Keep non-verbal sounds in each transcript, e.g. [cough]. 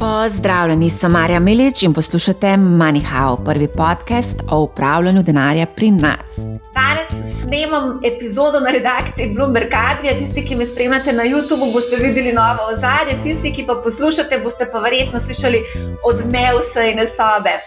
Pozdravljeni, sem Marja Milič in poslušate MoneyHow, prvi podcast o upravljanju denarja pri nas. Danes snemam epizodo na redakciji Bloomberg Adria. Tisti, ki me spremljate na YouTubu, boste videli novo ozadje, tisti, ki pa poslušate, boste pa verjetno slišali odmev sejne sobe.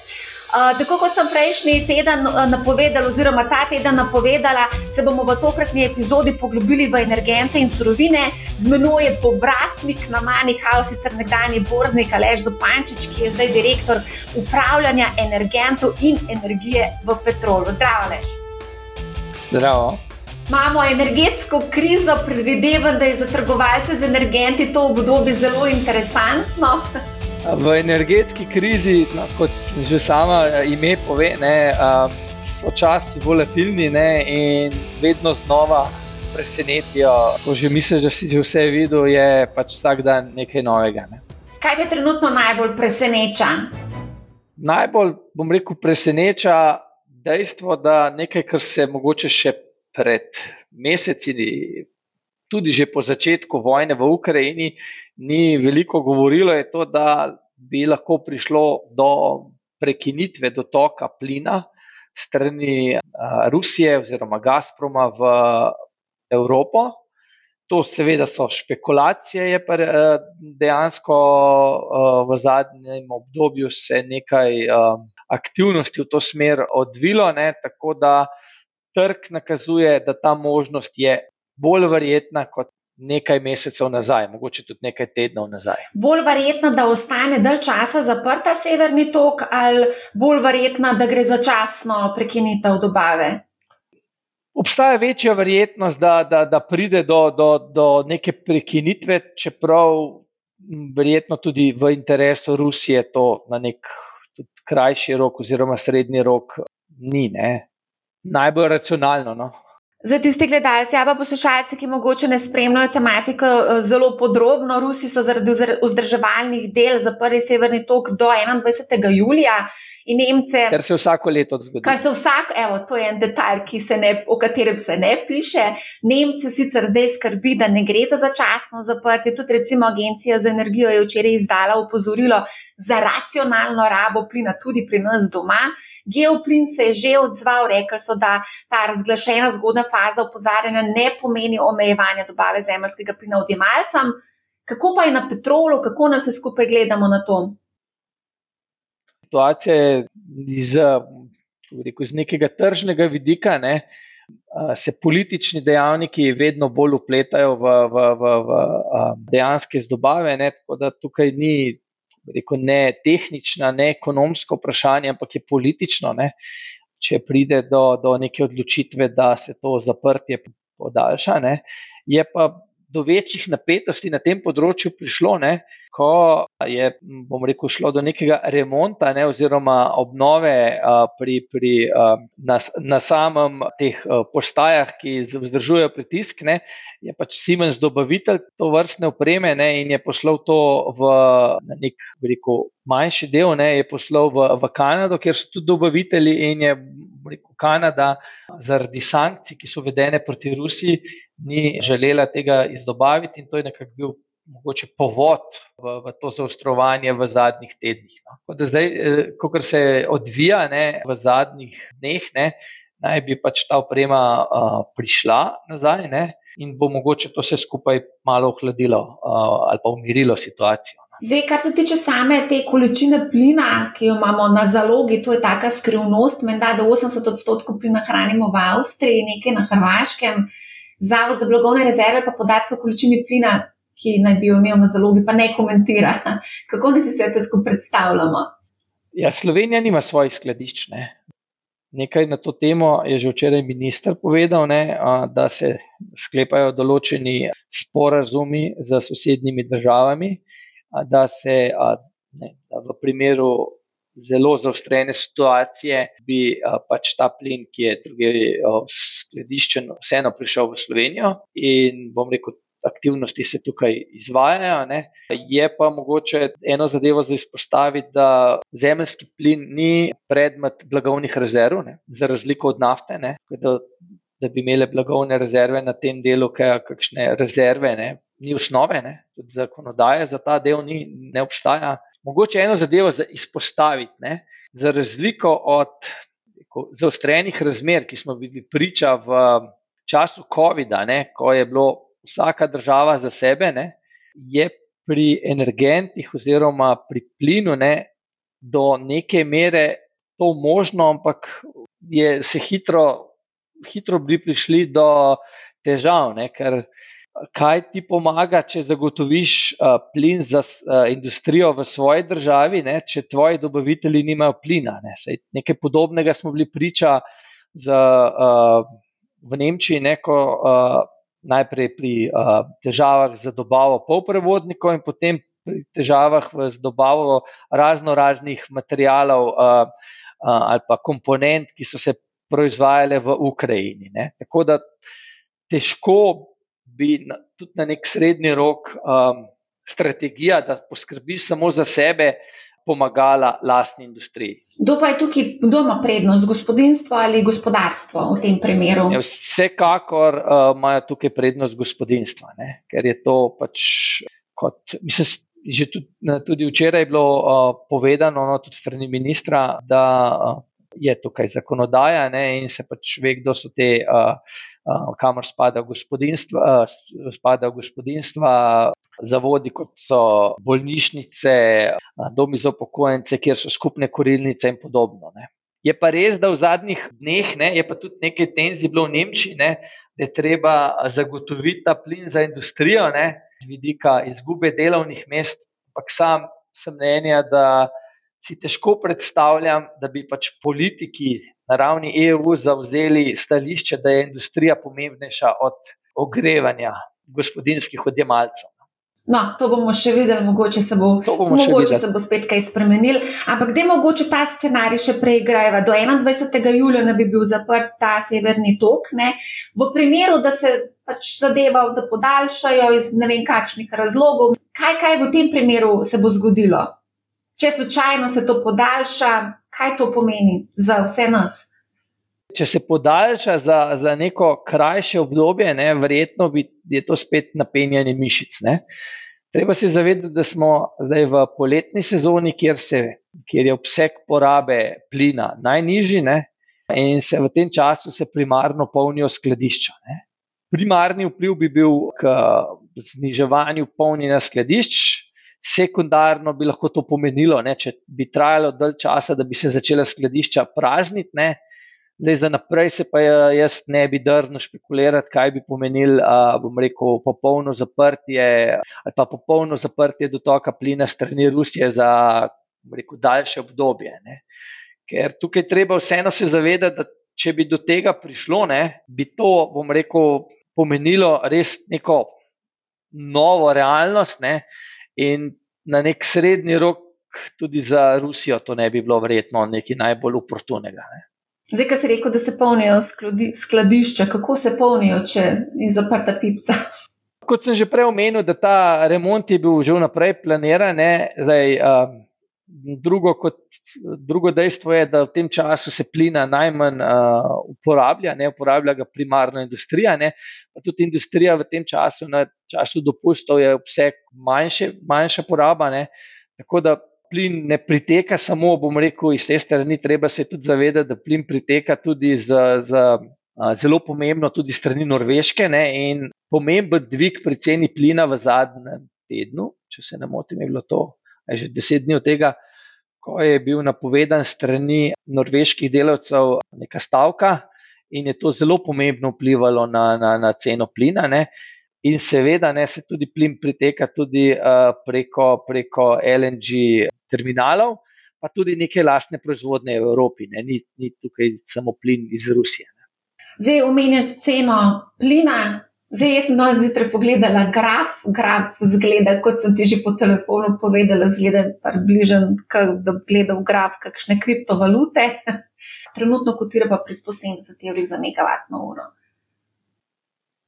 Uh, tako kot sem prejšnji teden napovedala, oziroma ta teden napovedala, se bomo v tokratni epizodi poglobili v energente in surovine. Z menoj je povratnik na Manihau, sicer nekdanji borznik Alež Zopančič, ki je zdaj direktor upravljanja energentov in energije v petrolu. Zdravo, Alež. Zdravo. Imamo energetsko krizo, predvidevam, da je za trgovalce z energenti to obdobje zelo interesantno. V energetski krizi, no, kot že sama ime pove, ne, so časi volatilni ne, in vedno znova presenetijo. Ko že misliš, da si že vse videl, je pač vsak dan nekaj novega. Ne. Kaj te trenutno najbolj preseneča? Najbolj, bom rekel, preseneča dejstvo, da nekaj, kar se mogoče še pred meseci, tudi že po začetku vojne v Ukrajini, ni veliko govorilo, je to, da bi lahko prišlo do prekinitve dotoka plina strani Rusije oziroma Gazproma v Evropo. To, seveda, so špekulacije, je pa dejansko v zadnjem obdobju se nekaj aktivnosti v to smer odvilo, ne, tako da trg nakazuje, da ta možnost je bolj verjetna kot nekaj mesecev nazaj, mogoče tudi nekaj tednov nazaj. Bolj verjetna, da ostane dalj časa zaprta severni tok, ali bolj verjetna, da gre začasno prekinitev dobave? Obstaja večja verjetnost, da, da, da pride do, do, do neke prekinitve, čeprav verjetno tudi v interesu Rusije to na nek krajši rok oziroma srednji rok ni. Ne? najbolj racionalno. No. Za tiste gledalce, pa poslušalce, ki mogoče ne spremljajo tematiko eh, zelo podrobno, Rusi so zaradi vzdrževalnih del zaprli severni tok do 21. julija in Nemce. Kar se vsako leto zgodi. Kar se vsako, evo, to je en detalj, ne, o katerem se ne piše. Nemce sicer zdaj skrbi, da ne gre za začasno zaprtje. Tudi recimo Agencija za energijo je včeraj izdala opozorilo za racionalno rabo plina tudi pri nas doma. Geoplin se je že odzval, rekli so, da ta razglašena zgodna faza opozarjanja ne pomeni omejevanja dobave zemljskega plina odjemalcem. Kako pa je na petrolu, kako nas vse skupaj gledamo na to? Situacija je iz, rekel, iz nekega tržnega vidika, ne, se politični dejavniki vedno bolj upletajo v, v, v, v dejanske zdobave. Ne, tako da tukaj ni rekel, ne tehnična, ne ekonomsko vprašanje, ampak je politično. Ne? Če pride do, do neke odločitve, da se to zaprtje podaljša, ne? je pa do večjih napetosti na tem področju prišlo, ne, ko je, bom rekel, šlo do nekega remonta ne, oziroma obnove a, pri, pri, a, na, na samem teh a, postajah, ki vzdržujejo pritisk, ne, je pač Siemens dobavitelj to vrstne opreme ne, in je poslal to v nek rekel, manjši del, ne, je poslal v, v Kanado, kjer so tudi dobavitelji in je rekel, Kanada zaradi sankcij, ki so vedene proti Rusiji, ni želela tega izdobaviti, in to je nekako bil mogoče povod v, v to zaostrovanje v zadnjih tednih. No. Zdaj, eh, ko se odvija ne, v zadnjih dneh, ne, naj bi pač ta oprema uh, prišla nazaj ne, in bo mogoče to vse skupaj malo ohladilo uh, ali pa umirilo situacijo. No. Zdaj, kar se tiče same te količine plina, ki jo imamo na zalogi, to je taka skrivnost. Menda, da 80 odstotkov plina hranimo v Avstriji, nekaj na Hrvaškem. Zavod za blagovne rezerve pa podatke o količini plina, ki naj bi jo imel na zalogi, pa ne komentira. [laughs] Kako naj si se to skupaj predstavljamo? Ja, Slovenija nima svojih skladišč. Ne. Nekaj na to temo je že včeraj minister povedal, ne, da se sklepajo določeni sporazumi z sosednjimi državami, da se ne, da v primeru zelo zaostrene situacije, bi pač ta plin, ki je druge skladiščen, vseeno prišel v Slovenijo. In bom rekel, aktivnosti se tukaj izvajajo. Ne. Je pa mogoče eno zadevo za izpostaviti, da zemljski plin ni predmet blagovnih rezerv, ne, za razliko od nafte. Ne, da, da bi imele blagovne rezerve na tem delu, kakšne rezerve, ne, ni osnove, ne, tudi zakonodaje za ta del ni, ne obstaja. Mogoče eno zadevo za izpostaviti. Ne? Za razliko od zaostrenih razmer, ki smo bili priča v času COVID-a, ko je bilo vsaka država za sebe, ne? je pri energentih oziroma pri plinu ne, do neke mere to možno, ampak je se hitro, hitro bi prišli do težav, ne? ker kaj ti pomaga, če zagotoviš uh, plin za uh, industrijo v svoji državi, ne, če tvoji dobavitelji nimajo plina. Ne. Sej, nekaj podobnega smo bili priča za, uh, v Nemčiji, neko, uh, najprej pri uh, težavah za dobavo polprevodnikov in potem pri težavah z dobavo razno raznih materijalov uh, uh, ali pa komponent, ki so se proizvajale v Ukrajini. Ne. Tako da težko bi na, tudi na nek srednji rok um, strategija, da poskrbiš samo za sebe, pomagala lastni industriji. Kdo pa je tukaj, kdo ima prednost, gospodinstvo ali gospodarstvo v tem primeru? Ja, vsekakor uh, imajo tukaj prednost gospodinstva, ne? ker je to pač kot. Mislim, Že tudi, tudi včeraj je bilo uh, povedano, no, tudi strani ministra, da uh, je tukaj zakonodaja ne, in se pač ve, kdo so te uh, kamor spada gospodinstva, spada gospodinstva, zavodi kot so bolnišnice, domi za upokojence, kjer so skupne korilnice in podobno. Ne. Je pa res, da v zadnjih dneh ne, je pa tudi nekaj tenzij bilo v Nemčiji, ne, da je treba zagotoviti ta plin za industrijo, ne, z vidika izgube delovnih mest. Ampak sam sem mnenja, da si težko predstavljam, da bi pač politiki na ravni EU zauzeli stališče, da je industrija pomembnejša od ogrevanja gospodinskih odjemalcev. No, to bomo še videli, mogoče se bo, mogoče se bo spet kaj spremenil. Ampak gde mogoče ta scenarij še preigrajeva? Do 21. julija ne bi bil zaprt ta severni tok. Ne? V primeru, da se pač zadeva, da podaljšajo iz ne vem kakšnih razlogov, kaj, kaj v tem primeru se bo zgodilo? Če slučajno se to podaljša, kaj to pomeni za vse nas? Če se podaljša za, za neko krajše obdobje, ne, verjetno bi, je to spet napenjanje mišic. Ne. Treba se zavedati, da smo zdaj v poletni sezoni, kjer, se, kjer je obseg porabe plina najnižji ne, in se v tem času se primarno polnijo skladišča. Ne. Primarni vpliv bi bil k zniževanju polnjenja skladišč, sekundarno bi lahko to pomenilo, ne, če bi trajalo dalj časa, da bi se začela skladišča prazniti. Ne, zdaj, za naprej se pa jaz ne bi drznil špekulirati, kaj bi pomenil, a, bom rekel, popolno zaprtje ali pa popolno zaprtje dotoka plina strani Rusije za rekel, daljše obdobje. Ne. Ker tukaj treba vseeno se zavedati, da če bi do tega prišlo, ne, bi to, bom rekel, pomenilo res neko novo realnost. Ne, In na nek srednji rok, tudi za Rusijo, to ne bi bilo verjetno nekaj najbolj oportunega. Ne. Zdaj, ki si rekel, da se polnijo skladišča, kako se polnijo, če je zaprta pipca? Kot sem že prej omenil, da ta remont je bil že vnaprej planiran. Zdaj, um, Drugo, kot, drugo dejstvo je, da v tem času se plina najmanj uh, uporablja, ne uporablja ga primarno industrija, ne, tudi industrija v tem času, na času dopustov, je obseg manjše, manjša poraba. Ne, tako da plin ne priteka samo, bom rekel, iz te strani, treba se tudi zavedati, da plin priteka tudi z. z Zelo pomembno tudi strani Norveške ne, in pomemben dvig pri ceni plina v zadnjem tednu, če se ne motim, je bilo to že deset dni od tega, ko je bil napovedan strani norveških delavcev neka stavka, in je to zelo pomembno vplivalo na, na, na ceno plina. Ne. In seveda ne, se tudi plin priteka tudi uh, preko, preko LNG terminalov, pa tudi neke lastne proizvodne v Evropi, ne. ni, ni tukaj samo plin iz Rusije. Ne. Zdaj, omenjaš ceno plina, Zdaj, jaz sem danes zjutraj pogledala graf, graf zgleda, kot sem ti že po telefonu povedala, zgleda približen, da gledam graf kakšne kriptovalute. [laughs] Trenutno kotira pa pri 170 evrih za megavatno uro.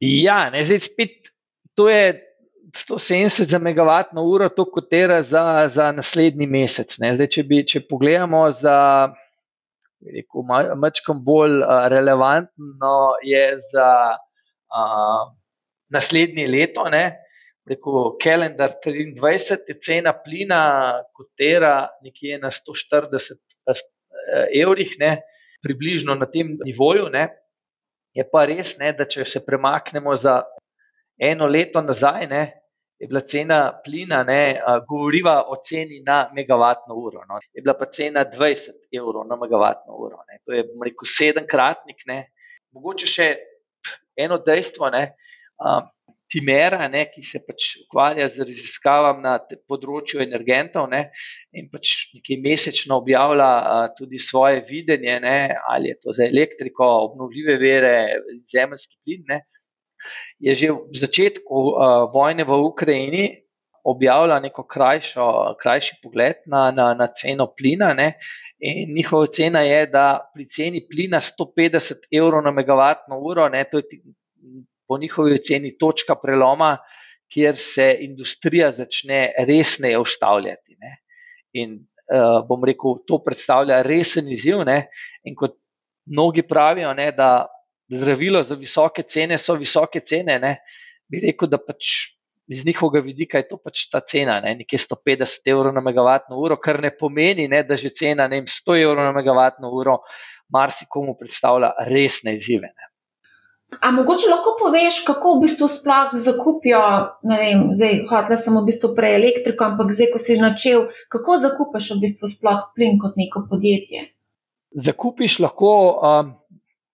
Ja, ne, zdaj spet to je 170 za megavatno uro, to kotira za, za naslednji mesec. Zdaj, če, bi, če pogledamo za. Rekel, mačkam bolj relevantno je za uh, naslednje leto, ne, preko kalendar 23, je cena plina kotira nekje na 140 eh, evrih, ne, približno na tem nivoju. Ne. Je pa res, ne, da če se premaknemo za eno leto nazaj, ne, je bila cena plina, ne, govoriva o ceni na megavatno uro. No. Je bila pa cena 20 evrov na megavatno uro. Ne. To je, rekel, sedemkratnik. Ne. Mogoče še eno dejstvo. Ne, Timera, ne, ki se pač ukvarja z raziskavami na področju energentov, ne, in pač nekaj mesečno objavlja a, tudi svoje videnje, ne, ali je to za elektriko, obnovljive vere, zemljski plin. Ne, je že v začetku a, vojne v Ukrajini objavila neko krajšo, krajši pogled na, na, na ceno plina. Ne, in njihova cena je, da pri ceni plina 150 evrov na megavatno uro, ne, to je po njihovi oceni točka preloma, kjer se industrija začne resneje ustavljati. Ne. In uh, bom rekel, to predstavlja resen izziv. Ne. In kot mnogi pravijo, ne, da zdravilo za visoke cene so visoke cene, ne, bi rekel, da pač. Iz njihovega vidika je to pač ta cena, ne, nekje 150 evrov na megavatno uro, kar ne pomeni, ne, da že cena ne, 100 evrov na megavatno uro marsikomu predstavlja resne izzive. Ne. A mogoče lahko poveš, kako v bistvu sploh zakupijo, ne vem, zdaj hotla sem v bistvu prej elektriko, ampak zdaj, ko si že načel, kako zakupiš v bistvu sploh plin kot neko podjetje? Zakupiš lahko um,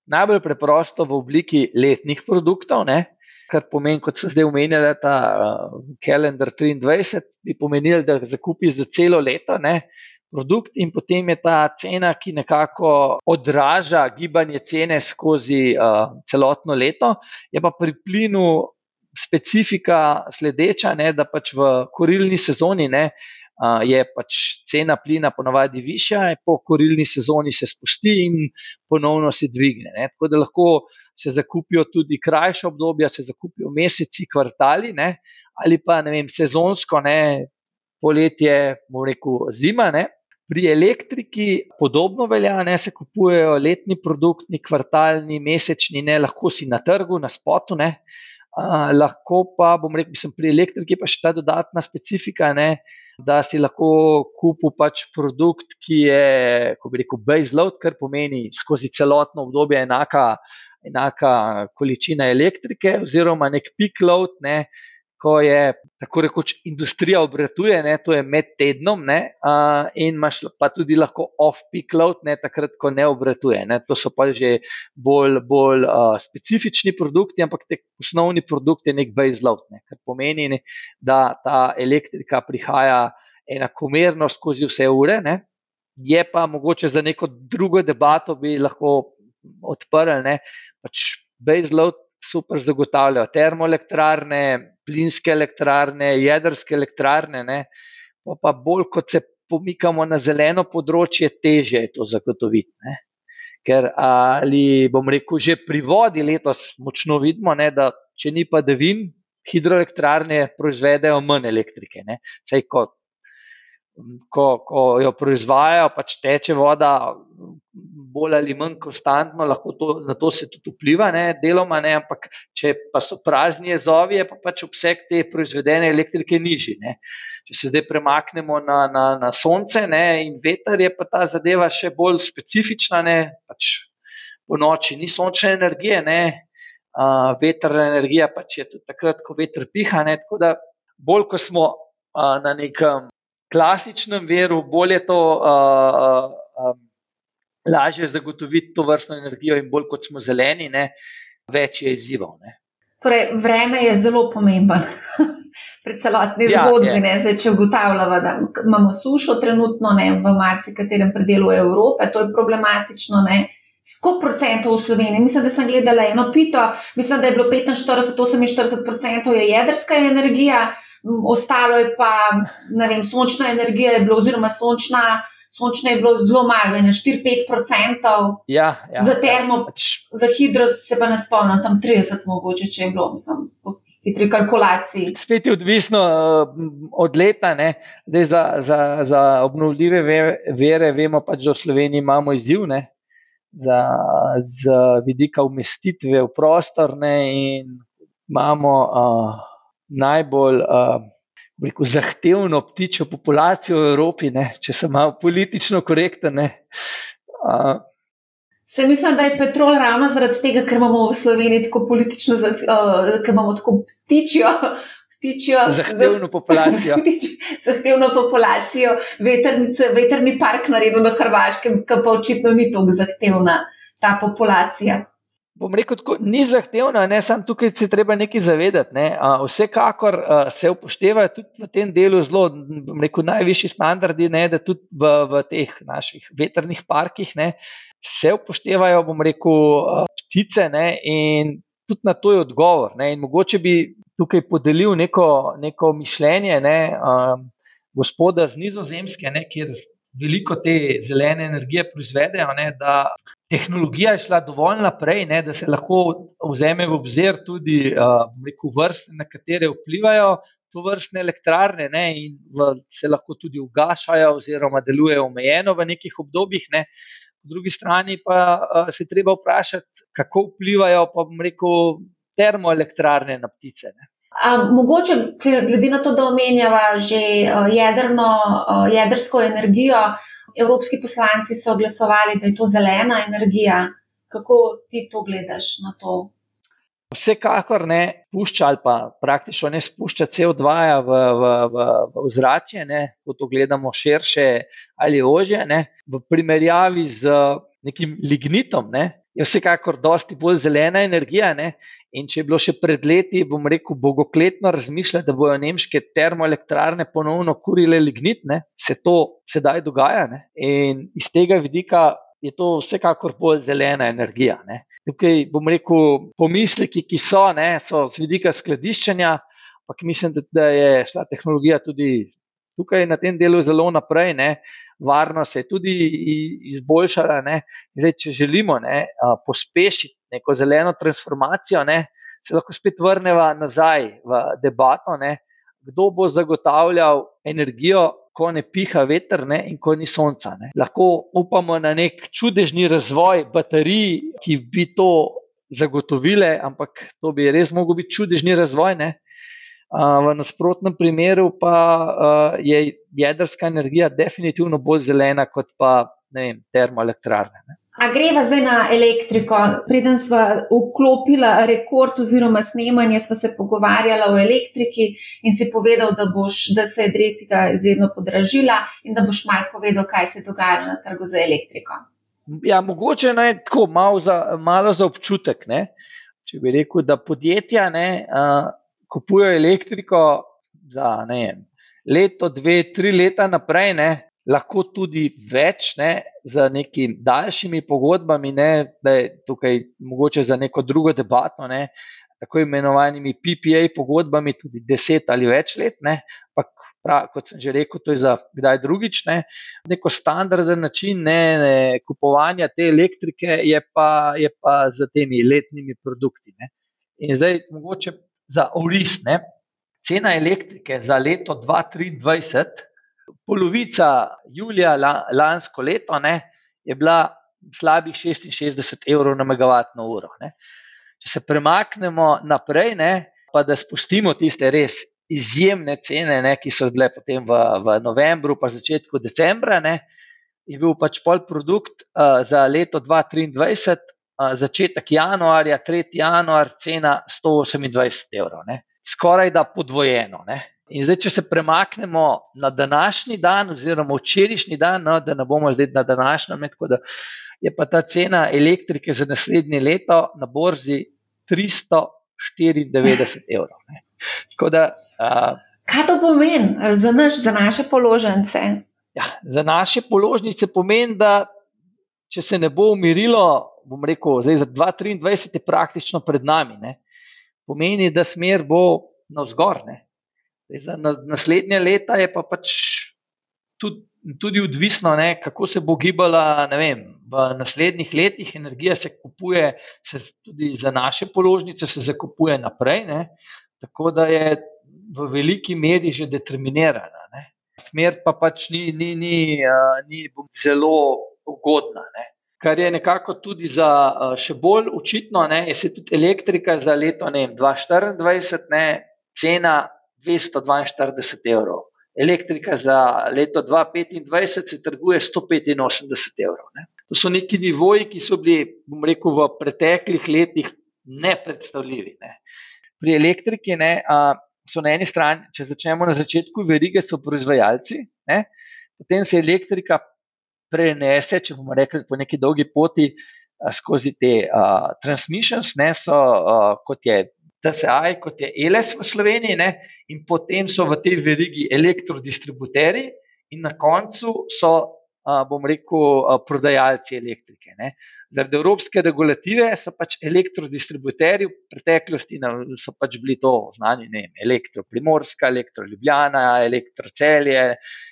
najbolj preprosto v obliki letnih produktov, ne? Kar pomeni, kot so zdaj umenjali, ta uh, kalendar 23, bi pomenili, da zakupiš za celo leto. Ne? produkt, in potem je ta cena, ki nekako odraža gibanje cene skozi uh, celotno leto. Je pa pri plinu specifika sledeča, ne, da pač v korilni sezoni ne, uh, je pač cena plina ponovadi višja, po korilni sezoni se spusti in ponovno se dvigne. Ne. Tako da lahko se zakupijo tudi krajše obdobja, se zakupijo meseci, kvartali ne, ali pa vem, sezonsko, ne, poletje, rekel, zima. Ne. Pri elektriki podobno velja, ne se kupujejo letni produkti, kvartalni, mesečni, ne lahko si na trgu, na spotu. Ne, uh, lahko pa, bom rekel, sem pri elektriki pa še ta dodatna specifika, ne, da si lahko kupil pač produkt, ki je, ko bi rekel, base load, kar pomeni skozi celotno obdobje enaka, enaka količina elektrike, oziroma nek peak load. Ne, ko je tako rekoč industrija obratuje, ne, to je med tednom, ne, uh, in imaš pa tudi lahko off-peak load, ne, takrat, ko ne obratuje. Ne. To so pa že bolj, bolj uh, specifični produkti, ampak te osnovni produkt je nek base load, ne, kar pomeni, ne, da ta elektrika prihaja enakomerno skozi vse ure. Ne. Je pa mogoče za neko drugo debato bi lahko odprli, pač base load super zagotavljajo termoelektrarne, plinske elektrarne, jedrske elektrarne. Ne, pa, pa bolj kot se pomikamo na zeleno področje, teže je to zagotoviti. Ne. Ker ali bom rekel, že pri vodi letos močno vidimo, ne, da če ni padavin, hidroelektrarne proizvedejo manj elektrike. Sej kot ko, ko jo proizvajajo, pač teče voda bolj ali manj konstantno, lahko to, na to se tudi vpliva, ne, deloma ne, ampak če pa so prazni jezovi, je pa pač obseg te proizvedene elektrike nižji. Ne. Če se zdaj premaknemo na, na, na sonce ne, in veter, je pa ta zadeva še bolj specifična. Ne, pač po noči ni sončne energije, ne, uh, vetrna energija pač je tudi takrat, ko veter piha. Ne, tako da bolj, ko smo uh, na nekem klasičnem veru, bolje to uh, uh, lažje zagotoviti to vrstno energijo, in bolj kot smo zeleni, ne, več je izzivov. Ne. Torej, vreme je zelo pomemben [laughs] pri celotni ja, zgodbi. Zdaj, če ugotavljamo, da imamo sušo, trenutno ne, v marsikaterem predelu Evrope, to je problematično. Ne. Koliko procentov v Sloveniji? Mislim, da sem gledala eno pito, mislim, da je bilo 45-48 procentov jedrska energija ostalo je pa, ne vem, sončna energija je bila, oziroma sončna, sončna je bilo zelo malo, ne 4-5 procentov. Ja, ja, za termo, ja, pač. za hidro se pa ne spomnim, tam 30 mogoče, če je bilo, mislim. Hitri kalkulaciji. Spet je odvisno od leta. Za, za, za obnovljive vere vemo, pač, da v Sloveniji imamo izziv ne? za, za vidika umestitve v prostor ne? in imamo uh, najbolj uh, rekel, zahtevno ptičjo populacijo v Evropi, ne, če sem malo politično korekten. Uh, Se mislim, da je petrol ravno zaradi tega, ker imamo v Sloveniji tako politično, uh, ker imamo tako ptičjo. Zahtevno populacijo. [laughs] Zahtevno populacijo, veternice, veterni park naredil na Hrvaškem, ki pa očitno ni tako zahtevna ta populacija bom rekel, tako, ni zahtevna, ne samo tukaj se treba nekaj zavedati. Ne. Vsekakor se upoštevajo tudi v tem delu zelo, bom rekel, najvišji standardi, ne, da tudi v, v teh naših veternih parkih ne, se upoštevajo, bom rekel, ptice ne, in tudi na to je odgovor. Ne, in mogoče bi tukaj podelil neko, neko mišljenje ne, um, gospoda z Nizozemske, ne, kjer veliko te zelene energije proizvedejo, ne, da tehnologija je šla dovolj naprej, ne, da se lahko vzeme v obzir tudi uh, vrste, na katere vplivajo to vrstne elektrarne ne, in v, se lahko tudi ugašajo oziroma delujejo omejeno v nekih obdobjih. Ne. Po drugi strani pa uh, se treba vprašati, kako vplivajo pa rekel, termoelektrarne na ptice. Ne. A, mogoče, glede na to, da omenjava že uh, jedrno, uh, jedrsko energijo, evropski poslanci so glasovali, da je to zelena energija. Kako ti to gledaš na to? Vsekakor ne pušča ali pa praktično ne spušča CO2 v, v, v, v zrače, ko to gledamo širše ali ože, ne, v primerjavi z nekim lignitom, ne, je vsekakor dosti bolj zelena energija. Ne? In če je bilo še pred leti, bom rekel, bogokletno razmišljati, da bodo nemške termoelektrarne ponovno kurile lignit, ne? se to sedaj dogaja. Ne? In iz tega vidika je to vsekakor bolj zelena energija. Ne? Tukaj bom rekel, pomisleki, ki so, ne, so z vidika skladiščenja, ampak mislim, da, da je šla tehnologija tudi tukaj na tem delu zelo naprej. Ne? Varnost se je tudi izboljšala. Zdaj, če želimo ne, pospešiti neko zeleno transformacijo, ne, se lahko spet vrnemo nazaj v debato, ne, kdo bo zagotavljal energijo, ko ne piha veter ne, in ko ni sonca. Ne. Lahko upamo na nek čudežni razvoj baterij, ki bi to zagotovile, ampak to bi res mogel biti čudežni razvoj. Ne. V nasprotnem primeru pa je jedrska energija definitivno bolj zelena kot pa vem, termoelektrarne. Ne. A greva zdaj na elektriko. Preden smo vklopili rekord oziroma snemanje, smo se pogovarjali o elektriki in si povedal, da, boš, da se je elektrika izredno podražila in da boš mal povedal, kaj se dogaja na trgu za elektriko. Ja, mogoče naj tako malo za, malo za občutek. Ne? Če bi rekel, da podjetja ne, uh, kupujejo elektriko za vem, leto, dve, tri leta naprej, ne, lahko tudi več, ne, z nekimi daljšimi pogodbami, ne, da je tukaj mogoče za neko drugo debato, ne, tako imenovanimi PPA pogodbami, tudi deset ali več let. Ne, pak, prav, kot sem že rekel, to je za kdaj drugič. Ne, neko standarden način ne, ne, kupovanja te elektrike je pa, je pa z temi letnimi produkti. Ne. In zdaj, mogoče za oris. Ne? Cena elektrike za leto 2023, polovica julija lansko leto, ne, je bila slabih 66 evrov na megavatno uro. Ne? Če se premaknemo naprej, ne, pa da spustimo tiste res izjemne cene, ne, ki so bile potem v, v novembru, pa začetku decembra, ne, je bil pač pol produkt uh, za leto 2023 začetek januarja, 3. januar, cena 128 evrov, ne? skoraj da podvojeno. Ne? In zdaj, če se premaknemo na današnji dan, oziroma včerajšnji dan, no, da ne bomo zdaj na današnjem, tako da je pa ta cena elektrike za naslednje leto na borzi 394 evrov. Da, uh, Kaj to pomeni za, naš, za naše položnice? Ja, za naše položnice pomeni, da če se ne bo umirilo bom rekel, zdaj za 2023 je praktično pred nami. Ne. Pomeni, da smer bo navzgor. Za naslednje leta je pa pač tudi, tudi odvisno, ne, kako se bo gibala vem, v naslednjih letih. Energija se kupuje, se tudi za naše položnice se zakupuje naprej. Ne. Tako da je v veliki meri že determinirana. Ne. Smer pa pač ni, ni, ni, ni, ni zelo ugodna. Ne kar je nekako tudi za še bolj očitno, ne, je se tudi elektrika za leto ne, 2024 ne, cena 242 evrov. Elektrika za leto 2025 se trguje 185 evrov. Ne. To so neki nivoji, ki so bili, bom rekel, v preteklih letih nepredstavljivi. Ne. Pri elektriki ne, a, so na eni strani, če začnemo na začetku, verige so proizvajalci, ne, potem se elektrika prenese, če bomo rekli, po neki dolgi poti a, skozi te a, transmissions, ne, so a, kot je. TCI, kot je ELS v Sloveniji, ne, in potem so v tej verigi elektrodistributeri, in na koncu so bom rekel, prodajalci elektrike. Ne. Zaradi evropske regulative so pač elektrodistributerji v preteklosti so pač bili to znani, ne vem, elektroprimorska, elektroljubljana, elektrocelje.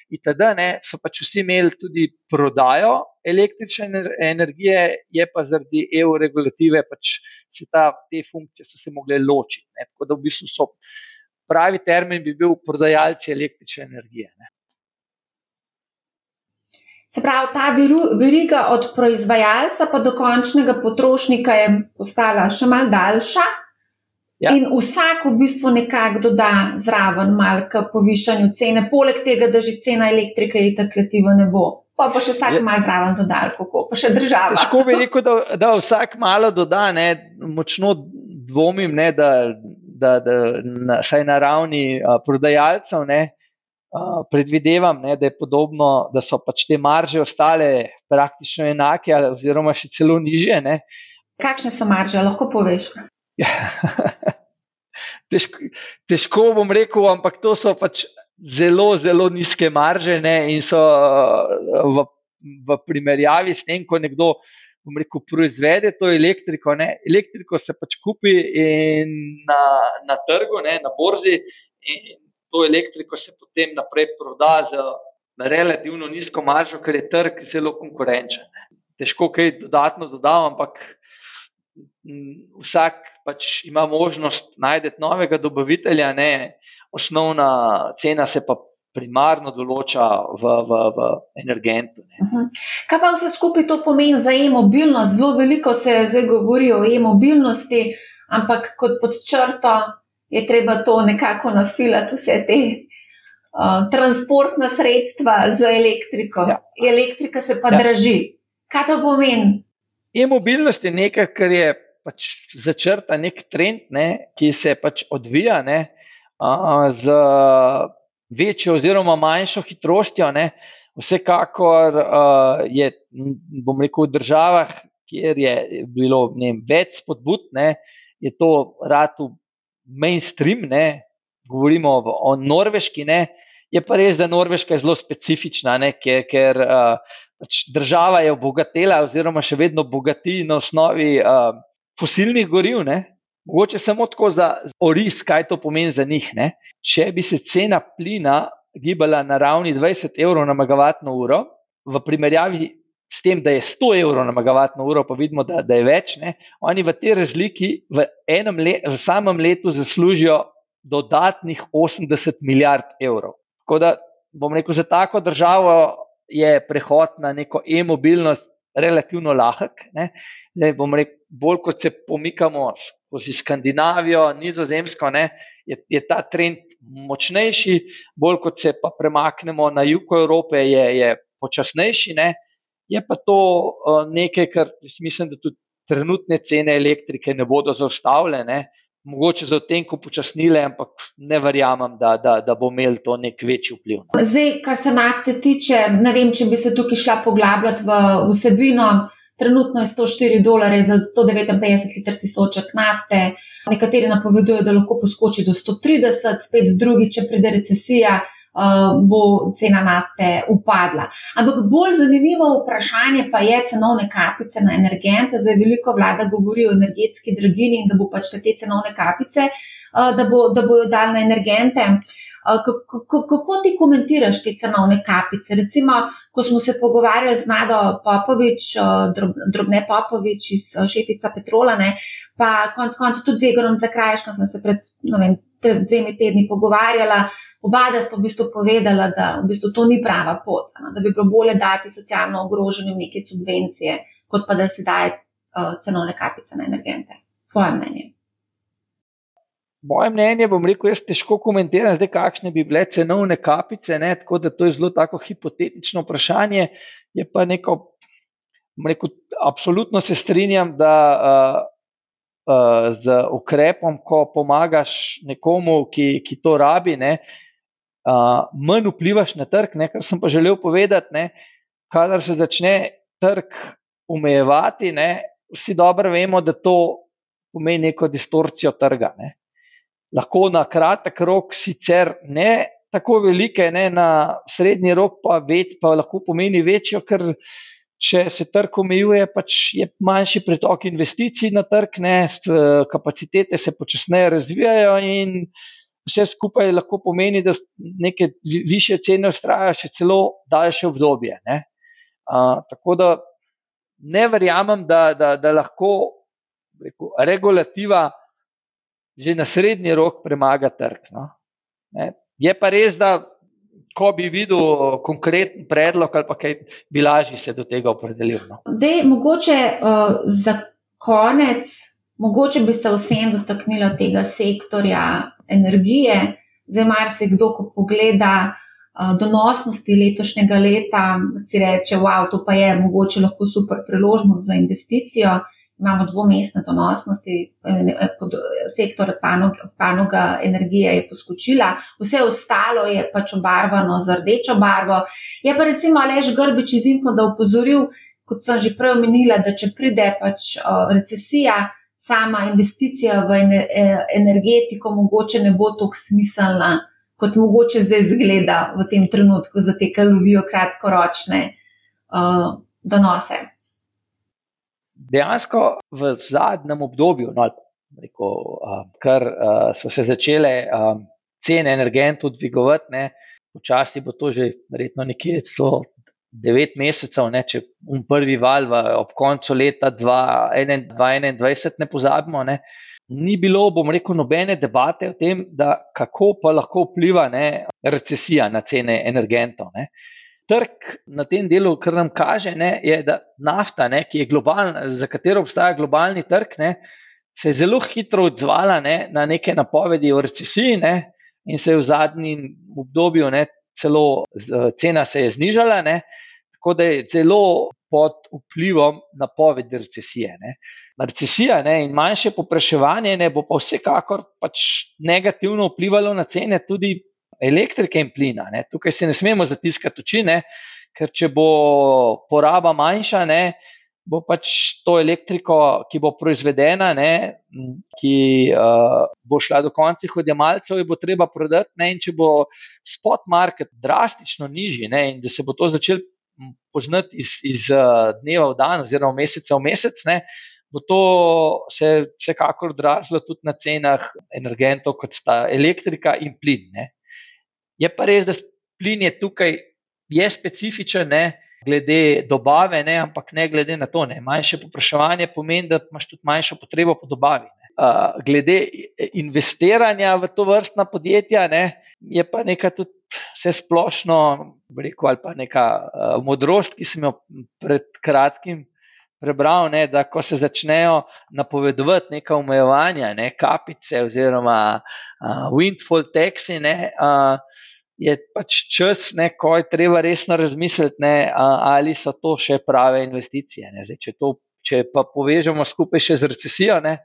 Itd. Ne, so pač vsi imeli tudi prodajo električne energije, je pa zaradi EU regulative pač se ta, te funkcije so se mogle ločiti. Ne, tako da v bistvu so pravi termin bi bil prodajalci električne energije. Ne. Se pravi, ta veriga od proizvajalca pa do končnega potrošnika je postala še malce daljša. Ja. In vsak v bistvu nekako doda zraven malo k povišanju cene, poleg tega, da že cena elektrike je tako letiva ne bo. Pa pa še vsak ja. malo zraven dodal, kako pa še država. Težko bi rekel, da, da vsak malo doda, ne, močno dvomim, ne, da, da, da na, na ravni a, prodajalcev. Ne, predvidevam, ne, da je podobno, da so pač te marže ostale praktično enake, oziroma še celo niže. Ne. Kakšne so marže, lahko poveš? [laughs] težko, težko bom rekel, ampak to so pač zelo, zelo nizke marže ne, in so v, v primerjavi s tem, ko nekdo. Rekel, proizvede to elektriko. Ne. Elektriko se pač kupi na, na trgu, ne, na borzi, in to elektriko se potem naprej proda za relativno nizko maržo, ker je trg zelo konkurenčen. Težko kaj dodatno dodam, ampak vsak pač ima možnost najti novega dobavitelja, ne? osnovna cena se pa. Primarno določa v, v, v energentu. Uh mhm. -huh. Kaj pa vse skupaj to pomeni za e-mobilnost? Zelo veliko se zdaj govori o e-mobilnosti, ampak kot pod črto je treba to nekako nafilati, vse te uh, transportna sredstva za elektriko. Ja. Elektrika se pa ja. draži. Kaj to pomeni? E-mobilnost je nekaj, kar je pač začrta nek trend, ne, ki se pač odvija ne, uh, z večjo oziroma manjšo hitrostjo. Ne. Vsekakor uh, je, bom rekel, v državah, kjer je bilo vem, več spodbud, ne, je to rado mainstream, ne, govorimo o, o Norveški, ne, je pa res, da Norveška je zelo specifična, ne, ker, ker uh, pač država je obogatela, oziroma še vedno bogati na osnovi uh, fosilnih goriv. Ne. Mogoče samo tako za oris, kaj to pomeni za njih. Ne. Če bi se cena plina gibala na ravni 20 evrov na megavatno uro, v primerjavi s tem, da je 100 evrov na megavatno uro, pa vidimo, da, da je več. Ne? Oni v tej razliki v, let, v samem letu zaslužijo dodatnih 80 milijard evrov. Tako da bom rekel, za tako državo je prehod na neko e-mobilnost relativno lahek. Zdaj, rekel, bolj kot se pomikamo skozi Skandinavijo, Nizozemsko, ne, je, je ta trend močnejši, bolj kot se pa premaknemo na jug Evrope, je, je počasnejši. Ne. Je pa to nekaj, kar mislim, da tudi trenutne cene elektrike ne bodo zaustavljene. Mogoče za tem, ko počasnile, ampak ne verjamem, da, da, da bo imel to nek večji vpliv. Zdaj, kar se nafte tiče, ne vem, če bi se tukaj šla poglabljati v vsebino. Trenutno je 104 dolarje za 159 litrski soček nafte. Nekateri napovedujejo, da lahko poskoči do 130, spet drugi, če pride recesija. Eh, bo cena nafte upadla. Ampak bolj zanimivo vprašanje pa je cenovne kapice na energente. Zdaj veliko vlada govori o energetski dragini in da bo pač te cenovne kapice, eh, da, bo, da bojo dal na energente. Eh, kako ti komentiraš te cenovne kapice? Recimo, ko smo se pogovarjali z Nado Popovič, drobne Popovič iz šefica Petrola, ne, pa konec koncev tudi z Egorom Zakrajškom sem se pred vem, dvemi tedni pogovarjala. Oba sta v bistvu povedala, da v bistvu to ni prava pot, no, da bi bilo bolje dati socialno ogroženim neke subvencije, kot pa da se daje uh, cenovne kapice na energente. Tvoje mnenje? Moje mnenje, bom rekel, jaz težko komentiram, zdaj, kakšne bi bile cenovne kapice, ne, tako da to je zelo tako hipotetično vprašanje. Je pa neko, rekel, absolutno se strinjam, da uh, uh, z ukrepom, ko pomagaš nekomu, ki, ki to rabi, ne, uh, manj vplivaš na trg. Ne, kar sem pa želel povedati, ne, kadar se začne trg omejevati, vsi dobro vemo, da to pomeni neko distorcijo trga. Ne lahko na kratek rok sicer ne tako velike, ne na srednji rok pa, več, pa lahko pomeni večjo, ker če se trg omejuje, pač je manjši pretok investicij na trg, ne, kapacitete se počasneje razvijajo in vse skupaj lahko pomeni, da neke više cene ustrajajo še celo daljše obdobje. Ne. A, tako da ne verjamem, da, da, da lahko rekel, regulativa že na srednji rok premaga trg. No. Je pa res, da ko bi videl konkreten predlog ali pa kaj, bi lažje se do tega opredelil. No. Dej, mogoče uh, za konec, mogoče bi se vsem dotaknilo tega sektorja energije. Zdaj, mar se kdo, ko pogleda uh, donosnosti letošnjega leta, si reče, wow, to pa je mogoče lahko super priložnost za investicijo imamo dvomestne donosnosti, sektor panog, panoga energije je poskočila, vse ostalo je pač obarvano z rdečo barvo. Je pa recimo Alež Grbič iz Infonda upozoril, kot sem že prej omenila, da če pride pač recesija, sama investicija v e, energetiko mogoče ne bo tako smiselna, kot mogoče zdaj zgleda v tem trenutku za te, ki lovijo kratkoročne uh, donose dejansko v zadnjem obdobju, no, rekel, kar so se začele cene energentov dvigovati, ne, počasi bo to že verjetno nekje celo devet mesecev, ne, če um prvi val v, ob koncu leta 2021 ne pozabimo. Ne, Ni bilo, bom rekel, nobene debate o tem, da kako pa lahko vpliva ne, recesija na cene energentov. Ne trg na tem delu, kar nam kaže, ne, je, da nafta, ne, ki je globalna, za katero obstaja globalni trg, ne, se je zelo hitro odzvala ne, na neke napovedi o recesiji ne, in se je v zadnjem obdobju ne, celo cena se je znižala, ne, tako da je zelo pod vplivom napovedi recesije. Ne. Recesija ne, in manjše popraševanje ne, bo pa vsekakor pač negativno vplivalo na cene tudi elektrike in plina. Ne. Tukaj se ne smemo zatiskati oči, ne, ker če bo poraba manjša, ne, bo pač to elektriko, ki bo proizvedena, ne, ki uh, bo šla do konca odjemalcev, bo treba prodati. Ne, in če bo spot market drastično nižji ne, in da se bo to začel poznati iz, iz uh, dneva v dan, oziroma meseca v mesec. Ne, Bo to se vsekakor odražalo tudi na cenah energentov, kot sta elektrika in plin. Ne. Je pa res, da plin je tukaj je specifičen, ne, glede dobave, ne, ampak ne glede na to. Ne. Manjše popraševanje pomeni, da imaš tudi manjšo potrebo po dobavi. Uh, glede investiranja v to vrstna podjetja, ne, je pa nekaj tudi vse splošno, rekel, ali pa neka uh, modrost, ki sem jo pred kratkim prebral, ne, da ko se začnejo napovedovati neka omejevanja, ne, kapice oziroma uh, windfall taxi, ne, uh, je pač čas, ne, ko je treba resno razmisliti, ne, ali so to še prave investicije. Zdaj, če, to, če pa povežemo skupaj še z recesijo, ne,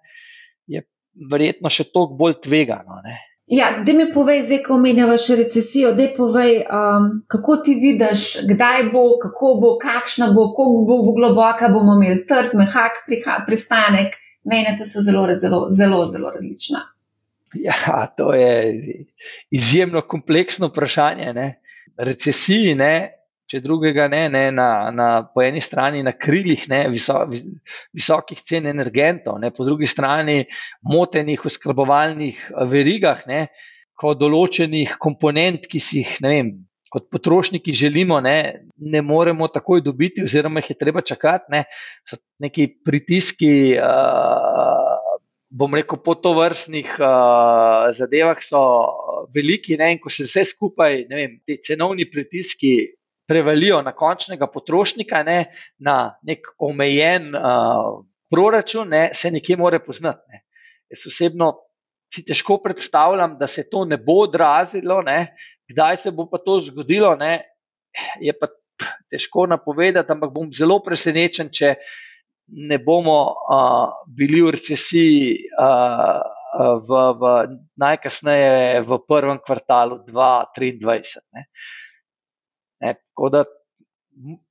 je verjetno še toliko bolj tvegano. Ne. Ja, da mi povej, zdaj, ko omenjava še recesijo, da povej, um, kako ti vidiš, kdaj bo, kako bo, kakšna bo, kako bo, bo globoka, bomo imeli trd, mehak pristanek. Mene to so zelo, zelo, zelo, zelo različna. [laughs] Ja, to je izjemno kompleksno vprašanje. Ne. Recesiji, ne, če drugega ne, ne na, na, po eni strani na krilih ne, viso, visokih cen energentov, ne, po drugi strani motenih oskrbovalnih verigah, ne, ko določenih komponent, ki si jih vem, kot potrošniki želimo, ne, ne moremo takoj dobiti, oziroma jih je treba čakati, ne, so neki pritiski. Uh, bom rekel, po to vrstnih uh, zadevah so veliki, ne, in ko se vse skupaj, ne vem, ti cenovni pritiski prevalijo na končnega potrošnika, ne, na nek omejen uh, proračun, ne, se nekje more poznati. Ne. Jaz osebno si težko predstavljam, da se to ne bo odrazilo, ne? kdaj se bo pa to zgodilo, ne? je pa težko napovedati, ampak bom zelo presenečen, če ne bomo uh, bili v recesiji uh, v, v najkasneje v prvem kvartalu 2023. Ne? Ne? Da,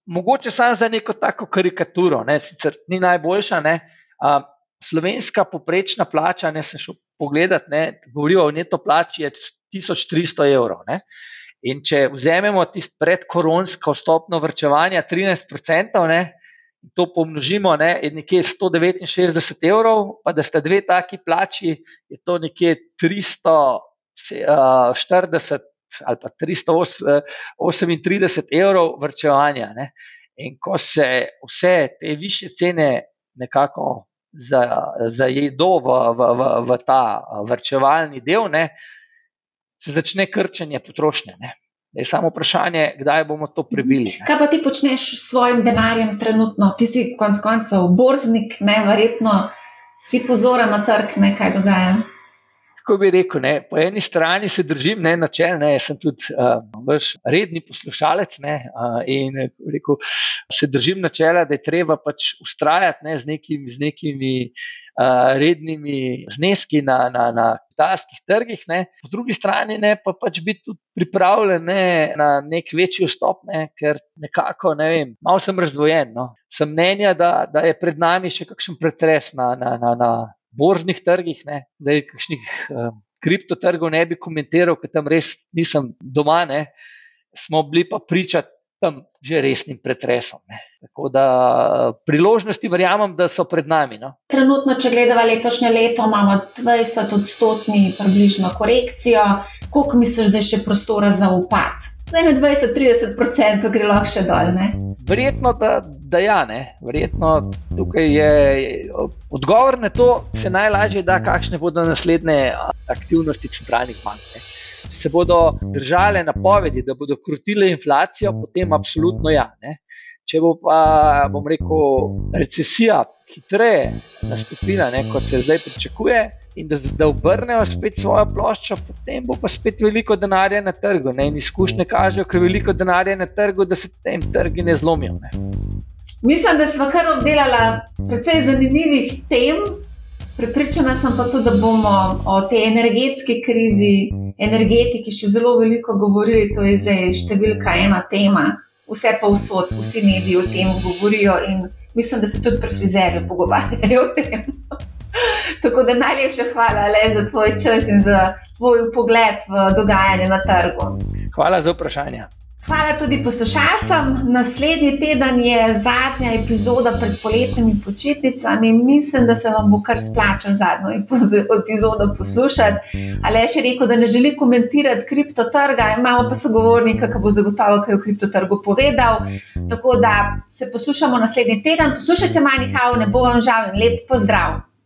mogoče samo za neko tako karikaturo, ne? sicer ni najboljša. Ne? Uh, slovenska poprečna plača, ne sem šel pogledat, ne, govorijo o neto plači, je 1300 evrov. Ne. In če vzamemo tisto predkoronsko stopno vrčevanja 13%, ne, to pomnožimo, ne, je nekje 169 evrov, pa da sta dve taki plači, je to nekje 340 ali pa 338 evrov vrčevanja. Ne. In ko se vse te više cene nekako zajedo v, v, v, v ta vrčevalni del, ne, se začne krčenje potrošnje. Ne. Je samo vprašanje, kdaj bomo to prebili. Ne. Kaj pa ti počneš s svojim denarjem trenutno? Ti si konec koncev borznik, ne, verjetno si pozoren na trg, ne, kaj dogaja kako bi rekel, ne, po eni strani se držim ne, načel, ne, jaz sem tudi uh, vaš redni poslušalec ne, uh, in rekel, se držim načela, da je treba pač ustrajati ne, z, nekim, z nekimi uh, rednimi zneski na, na, na kitajskih trgih. Ne. Po drugi strani ne, pa pač biti tudi pripravljen ne, na nek večji vstop, ne, ker nekako, ne vem, malo sem razdvojen. No. Sem mnenja, da, da je pred nami še kakšen pretres na. na, na, na borznih trgih, ne, da je kakšnih um, kriptotrgov ne bi komentiral, ker tam res nisem doma, ne, smo bili pa pričati tam že resnim pretresom. Ne. Tako da priložnosti, verjamem, da so pred nami. No. Trenutno, če gledamo letošnje leto, imamo 20 odstotni približno korekcijo. Koliko misliš, da je še prostora za upad? 20-30% gre lahko še dol. Ne? Verjetno, da, da ja, ne. Verjetno tukaj je odgovor na to, se najlažje da, kakšne bodo naslednje aktivnosti centralnih bank. Če se bodo držale napovedi, da bodo krutile inflacijo, potem absolutno ja. Ne. Če bo pa, bom rekel, recesija hitreje nastopila, ne, kot se zdaj pričakuje, in da, da obrnejo spet svojo ploščo, potem bo pa spet veliko denarja na trgu. Ne, in izkušnje kažejo, ker je veliko denarja na trgu, da se tem trgi ne zlomijo. Ne. Mislim, da smo kar obdelali precej zanimivih tem. Pripričana sem pa tudi, da bomo o tej energetski krizi, energetiki še zelo veliko govorili. To je zdaj številka ena tema vse pa vsod, vsi mediji o tem govorijo in mislim, da se tudi pri frizerju pogovarjajo o tem. [laughs] Tako da najlepša hvala, Lež, za tvoj čas in za tvoj pogled v dogajanje na trgu. Hvala za vprašanje. Hvala tudi poslušalcem. Naslednji teden je zadnja epizoda pred poletnimi počitnicami. Mislim, da se vam bo kar splačal zadnjo epizodo poslušati. Ali je še rekel, da ne želi komentirati kriptotrga, imamo pa sogovornika, ki bo zagotovo kaj o kriptotrgu povedal. Tako da se poslušamo naslednji teden. Poslušajte, manjhav, ne bo vam žal in lep pozdrav.